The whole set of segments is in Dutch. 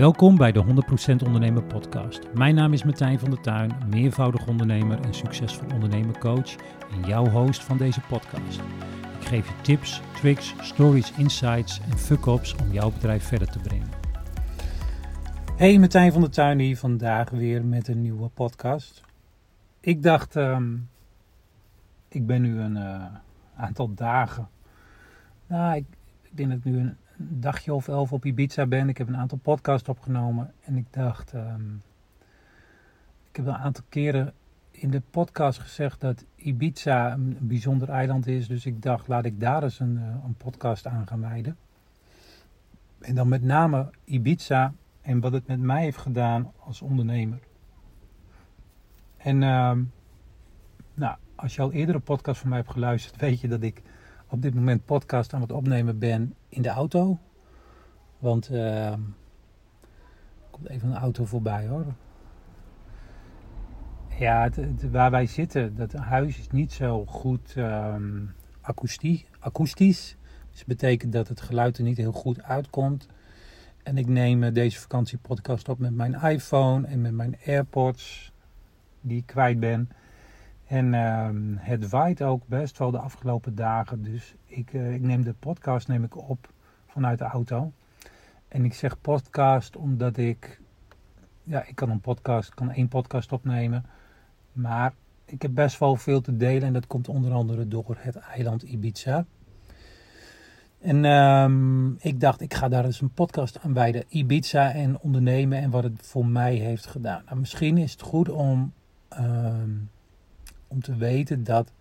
Welkom bij de 100% Ondernemer Podcast. Mijn naam is Martijn van der Tuin, meervoudig ondernemer en succesvol ondernemercoach en jouw host van deze podcast. Ik geef je tips, tricks, stories, insights en fuck-ups om jouw bedrijf verder te brengen. Hey, Martijn van der Tuin hier, vandaag weer met een nieuwe podcast. Ik dacht, ehm, ik ben nu een uh, aantal dagen, nou, ik, ik denk dat nu een dagje of elf op Ibiza ben. Ik heb een aantal podcasts opgenomen. En ik dacht, um, ik heb een aantal keren in de podcast gezegd dat Ibiza een, bijzonder eiland is. Dus ik dacht, laat ik daar eens een, uh, een podcast aan gaan wijden. En dan met name Ibiza en wat het met mij heeft gedaan als ondernemer. En um, nou, als je al eerder een podcast van mij hebt geluisterd, weet je dat ik op dit moment podcast aan het opnemen ben in de auto. Want uh, er komt even een auto voorbij hoor. Ja, waar wij zitten, dat huis is niet zo goed akoestie, akoestisch. Dus dat betekent dat het geluid er niet heel goed uitkomt. En ik neem deze vakantiepodcast op met mijn iPhone en met mijn AirPods die ik kwijt ben. En uh, het waait ook best wel de afgelopen dagen. Dus ik, uh, ik neem de podcast neem ik op vanuit de auto. En ik zeg podcast omdat ik... Ja, ik kan een podcast, kan één podcast opnemen. Maar ik heb best wel veel te delen. En dat komt onder andere door het eiland Ibiza. En um, ik dacht, ik ga daar eens een podcast aan wijden. Ibiza en ondernemen en wat het voor mij heeft gedaan. Nou, misschien is het goed om... Um, om te weten dat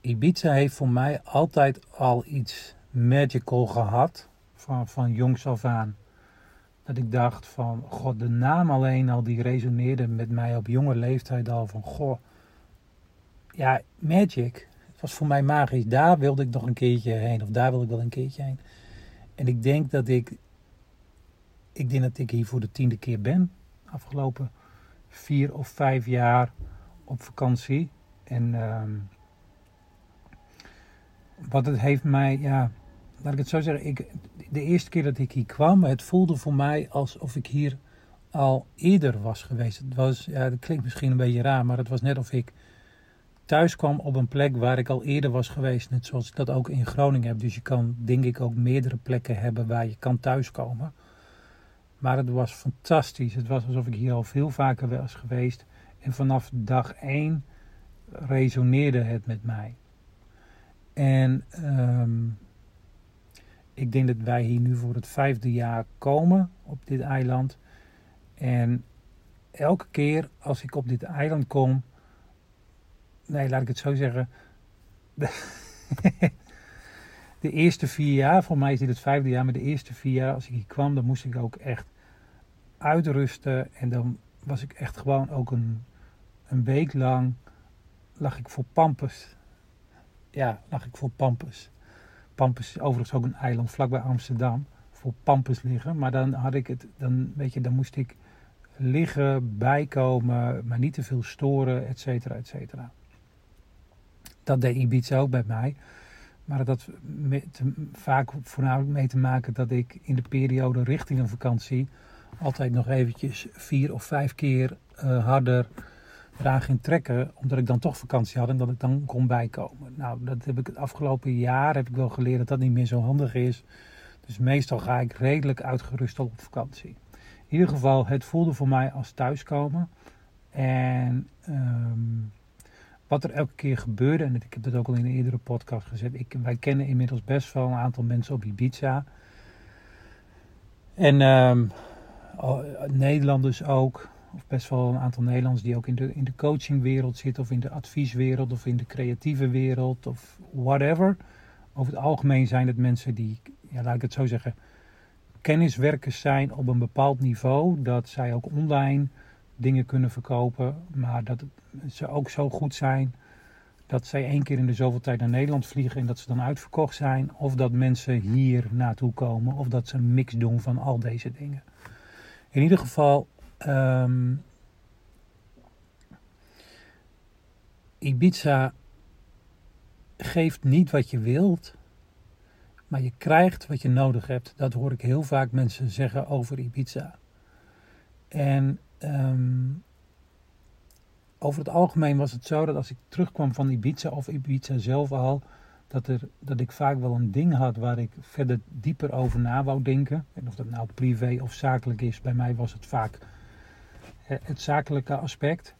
Ibiza heeft voor mij altijd al iets magical gehad. Van, van jongs af aan. Dat ik dacht van, god, de naam alleen al die resoneerde met mij op jonge leeftijd al van, goh, ja, magic. Het was voor mij magisch. Daar wilde ik nog een keertje heen. Of daar wilde ik wel een keertje heen. En ik denk dat ik, ik denk dat ik hier voor de tiende keer ben. Afgelopen vier of vijf jaar op vakantie. En uh, wat het heeft mij, ja, laat ik het zo zeggen. Ik, de eerste keer dat ik hier kwam, het voelde voor mij alsof ik hier al eerder was geweest. Het was, ja, dat klinkt misschien een beetje raar, maar het was net of ik thuis kwam op een plek waar ik al eerder was geweest. Net zoals ik dat ook in Groningen heb. Dus je kan, denk ik, ook meerdere plekken hebben waar je kan thuiskomen. Maar het was fantastisch. Het was alsof ik hier al veel vaker was geweest. En vanaf dag één resoneerde het met mij. En um, ik denk dat wij hier nu voor het vijfde jaar komen op dit eiland. En elke keer als ik op dit eiland kom. Nee, laat ik het zo zeggen. De, de eerste vier jaar, voor mij is dit het vijfde jaar, maar de eerste vier jaar als ik hier kwam, dan moest ik ook echt uitrusten. En dan was ik echt gewoon ook een, een week lang lag ik voor Pampus. Ja, lag ik voor Pampus. Pampus is overigens ook een eiland vlakbij Amsterdam. Voor Pampus liggen. Maar dan had ik het, dan weet je, dan moest ik liggen, bijkomen, maar niet te veel storen, et cetera, et cetera. Dat deed Ibiza ook bij mij. Maar dat had met, vaak voornamelijk mee te maken dat ik in de periode richting een vakantie altijd nog eventjes vier of vijf keer uh, harder eraan ging trekken, omdat ik dan toch vakantie had en dat ik dan kon bijkomen. Nou, dat heb ik het afgelopen jaar heb ik wel geleerd dat dat niet meer zo handig is. Dus meestal ga ik redelijk uitgerust op vakantie. In ieder geval, het voelde voor mij als thuiskomen. En um, wat er elke keer gebeurde, en ik heb dat ook al in een eerdere podcast gezet. Ik, wij kennen inmiddels best wel een aantal mensen op Ibiza. En um, Nederlanders ook of best wel een aantal Nederlanders die ook in de, in de coachingwereld zitten, of in de advieswereld, of in de creatieve wereld, of whatever. Over het algemeen zijn het mensen die, ja, laat ik het zo zeggen, kenniswerkers zijn op een bepaald niveau, dat zij ook online dingen kunnen verkopen, maar dat ze ook zo goed zijn dat zij één keer in de zoveel tijd naar Nederland vliegen en dat ze dan uitverkocht zijn, of dat mensen hier naartoe komen, of dat ze een mix doen van al deze dingen. In ieder geval, Um, Ibiza geeft niet wat je wilt, maar je krijgt wat je nodig hebt. Dat hoor ik heel vaak mensen zeggen over Ibiza. En ehm, over het algemeen was het zo dat als ik terugkwam van Ibiza of Ibiza zelf al, dat, er, dat ik vaak wel een ding had waar ik verder dieper over na wou denken. En of dat nou privé of zakelijk is, bij mij was het vaak het zakelijke aspect.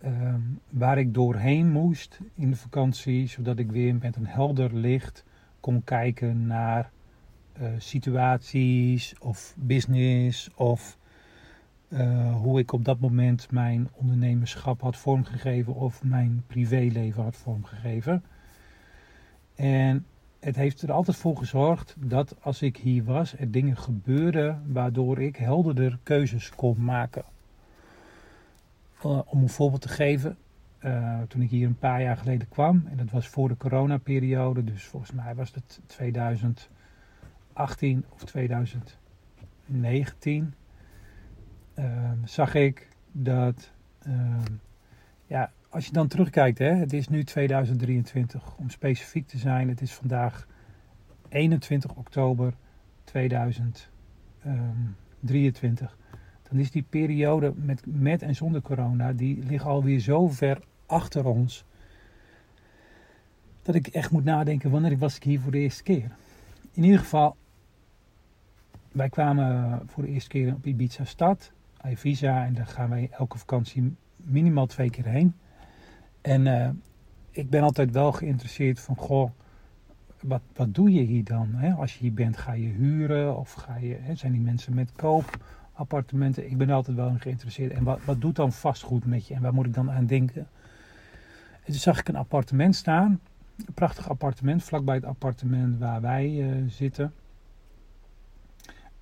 Ehm, waar ik doorheen moest in de vakantie, zodat ik weer met een helder licht kon kijken naar uh, situaties of business of uh, hoe ik op dat moment mijn ondernemerschap had vormgegeven of mijn privéleven had vormgegeven. En het heeft er altijd voor gezorgd dat als ik hier was, er dingen gebeurden waardoor ik helderder keuzes kon maken. Uh, om een voorbeeld te geven, uh, toen ik hier een paar jaar geleden kwam, en dat was voor de coronaperiode, dus volgens mij was het 2018 of 2019, uh, zag ik dat, ehm, ja, als je dan terugkijkt, hè, het is nu 2023, om specifiek te zijn, het is vandaag 21 oktober 2023 dan is die periode met, met en zonder corona, die ligt alweer zo ver achter ons. Dat ik echt moet nadenken, wanneer was ik hier voor de eerste keer? In ieder geval, wij kwamen voor de eerste keer op Ibiza stad, Ibiza, en daar gaan wij elke vakantie minimaal twee keer heen. En uh, ik ben altijd wel geïnteresseerd van, goh, wat, wat doe je hier dan? Hè? Als je hier bent, ga je huren of ga je, hè, zijn die mensen met koop? Appartementen. Ik ben altijd wel in geïnteresseerd. En wat, wat doet dan vastgoed met je? En waar moet ik dan aan denken? En toen zag ik een appartement staan. Een prachtig appartement, vlakbij het appartement waar wij uh, zitten.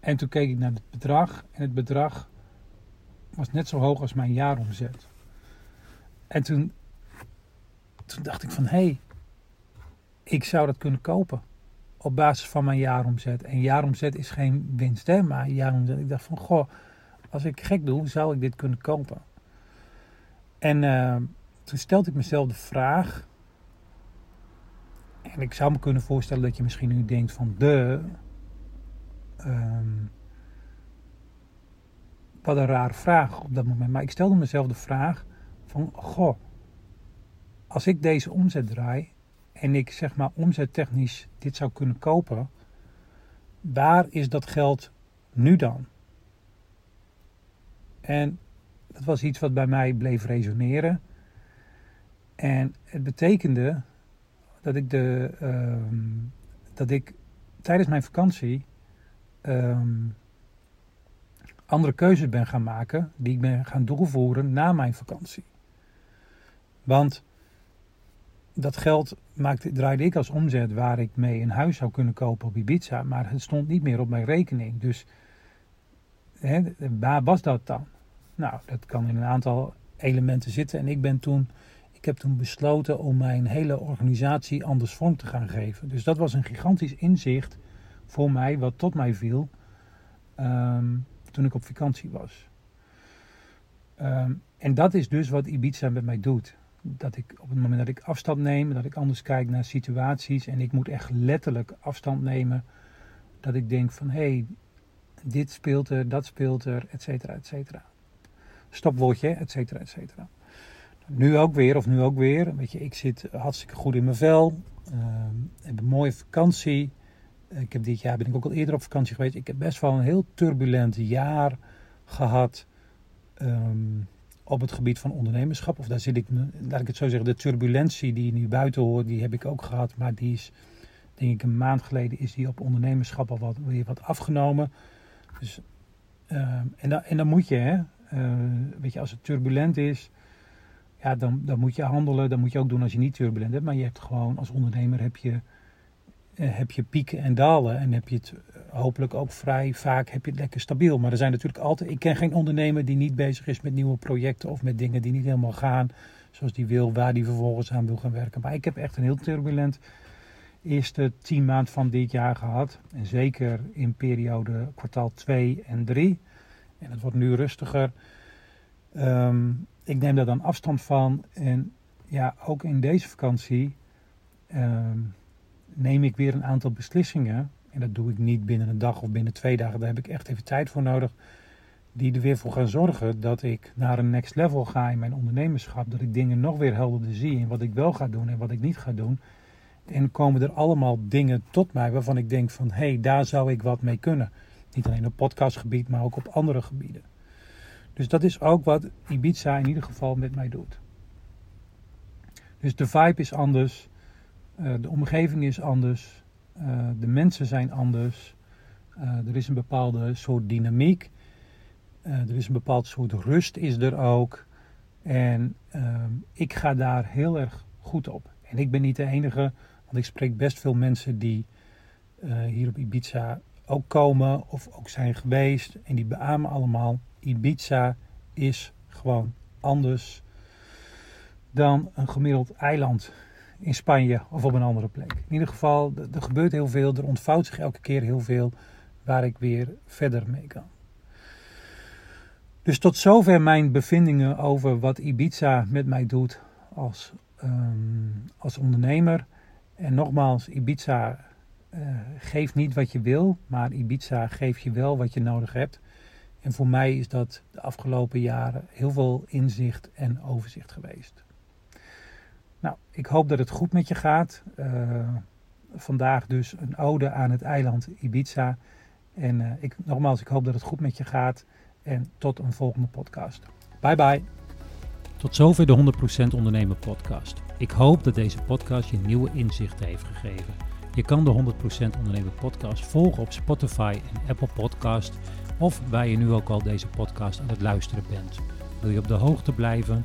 En toen keek ik naar het bedrag. En het bedrag was net zo hoog als mijn jaaromzet. En toen, toen dacht ik van, hé, hey, ik zou dat kunnen kopen op basis van mijn jaaromzet. En jaaromzet is geen winst, hè, maar jaaromzet. Ik dacht van, goh, als ik gek doe, zou ik dit kunnen kopen. En uh, toen stelde ik mezelf de vraag. En ik zou me kunnen voorstellen dat je misschien nu denkt van de. Um, wat een rare vraag op dat moment. Maar ik stelde mezelf de vraag van, goh, als ik deze omzet draai, en ik zeg maar omzettechnisch dit zou kunnen kopen, waar is dat geld nu dan? En dat was iets wat bij mij bleef resoneren. En het betekende dat ik, de, uh, dat ik tijdens mijn vakantie uh, andere keuzes ben gaan maken die ik ben gaan doorvoeren na mijn vakantie. Want dat geld maakte, draaide ik als omzet waar ik mee een huis zou kunnen kopen op Ibiza. Maar het stond niet meer op mijn rekening. Dus hè, waar was dat dan? Nou, dat kan in een aantal elementen zitten. En ik ben toen, ik heb toen besloten om mijn hele organisatie anders vorm te gaan geven. Dus dat was een gigantisch inzicht voor mij, wat tot mij viel um, toen ik op vakantie was. Um, en dat is dus wat Ibiza met mij doet dat ik op het moment dat ik afstand neem, dat ik anders kijk naar situaties en ik moet echt letterlijk afstand nemen, dat ik denk van hé, hey, dit speelt er, dat speelt er, et cetera, et cetera. Stopwoordje, et cetera, et cetera. Nu ook weer, of nu ook weer. Weet je, ik zit hartstikke goed in mijn vel. Uh, heb een mooie vakantie. Ik heb dit jaar ben ik ook al eerder op vakantie geweest. Ik heb best wel een heel turbulent jaar gehad. Um, op het gebied van ondernemerschap. Of daar zit ik, laat ik het zo zeggen, de turbulentie die nu buiten hoort, die heb ik ook gehad. Maar die is, denk ik, een maand geleden is die op ondernemerschap al wat, weer wat afgenomen. Dus, uh, en, dan, en dan moet je, hè, uh, weet je, als het turbulent is, ja, dan, dan moet je handelen. Dan moet je ook doen als je niet turbulent hebt. Maar je hebt gewoon, als ondernemer heb je eh, heb je pieken en dalen. En heb je het eh, hopelijk ook vrij vaak heb je het lekker stabiel. Maar er zijn natuurlijk altijd. Ik ken geen ondernemer die niet bezig is met nieuwe projecten of met dingen die niet helemaal gaan zoals die wil, waar die vervolgens aan wil gaan werken. Maar ik heb echt een heel turbulent eerste tien maand van dit jaar gehad. En zeker in periode kwartaal 2 en 3. En het wordt nu rustiger. Um, ik neem daar dan afstand van. En ja, ook in deze vakantie. Um, neem ik weer een aantal beslissingen. En dat doe ik niet binnen een dag of binnen twee dagen. Daar heb ik echt even tijd voor nodig. die er weer voor gaan zorgen dat ik naar een next level ga in mijn ondernemerschap. Dat ik dingen nog weer helderder zie in wat ik wel ga doen en wat ik niet ga doen. En komen er allemaal dingen tot mij waarvan ik denk van hé, hey, daar zou ik wat mee kunnen. Niet alleen op podcastgebied, maar ook op andere gebieden. Dus dat is ook wat Ibiza in ieder geval met mij doet. Dus de vibe is anders, uh, de omgeving is anders, uh, de mensen zijn anders. Uh, er is een bepaalde soort dynamiek. er is een bepaald soort rust is er ook. En ik ga daar heel erg goed op. En ik ben niet de enige, want ik spreek best veel mensen die hier op Ibiza ook komen of ook zijn geweest. En die beamen allemaal, Ibiza is gewoon anders dan een gemiddeld eiland in Spanje of op een andere plek. In ieder geval, er gebeurt heel veel, er ontvouwt zich elke keer heel veel waar ik weer verder mee kan. Dus tot zover mijn bevindingen over wat Ibiza met mij doet als, um, als ondernemer. En nogmaals, Ibiza uh, geeft niet wat je wil, maar Ibiza geeft je wel wat je nodig hebt. En voor mij is dat de afgelopen jaren heel veel inzicht en overzicht geweest. Nou, ik hoop dat het goed met je gaat. Uh, vandaag dus een ode aan het eiland Ibiza. En uh, ik, nogmaals, ik hoop dat het goed met je gaat. En tot een volgende podcast. Bye bye. Tot zover de 100% Ondernemer podcast. Ik hoop dat deze podcast je nieuwe inzichten heeft gegeven. Je kan de 100% Ondernemer podcast volgen op Spotify en Apple Podcast of waar je nu ook al deze podcast aan het luisteren bent. Wil je op de hoogte blijven?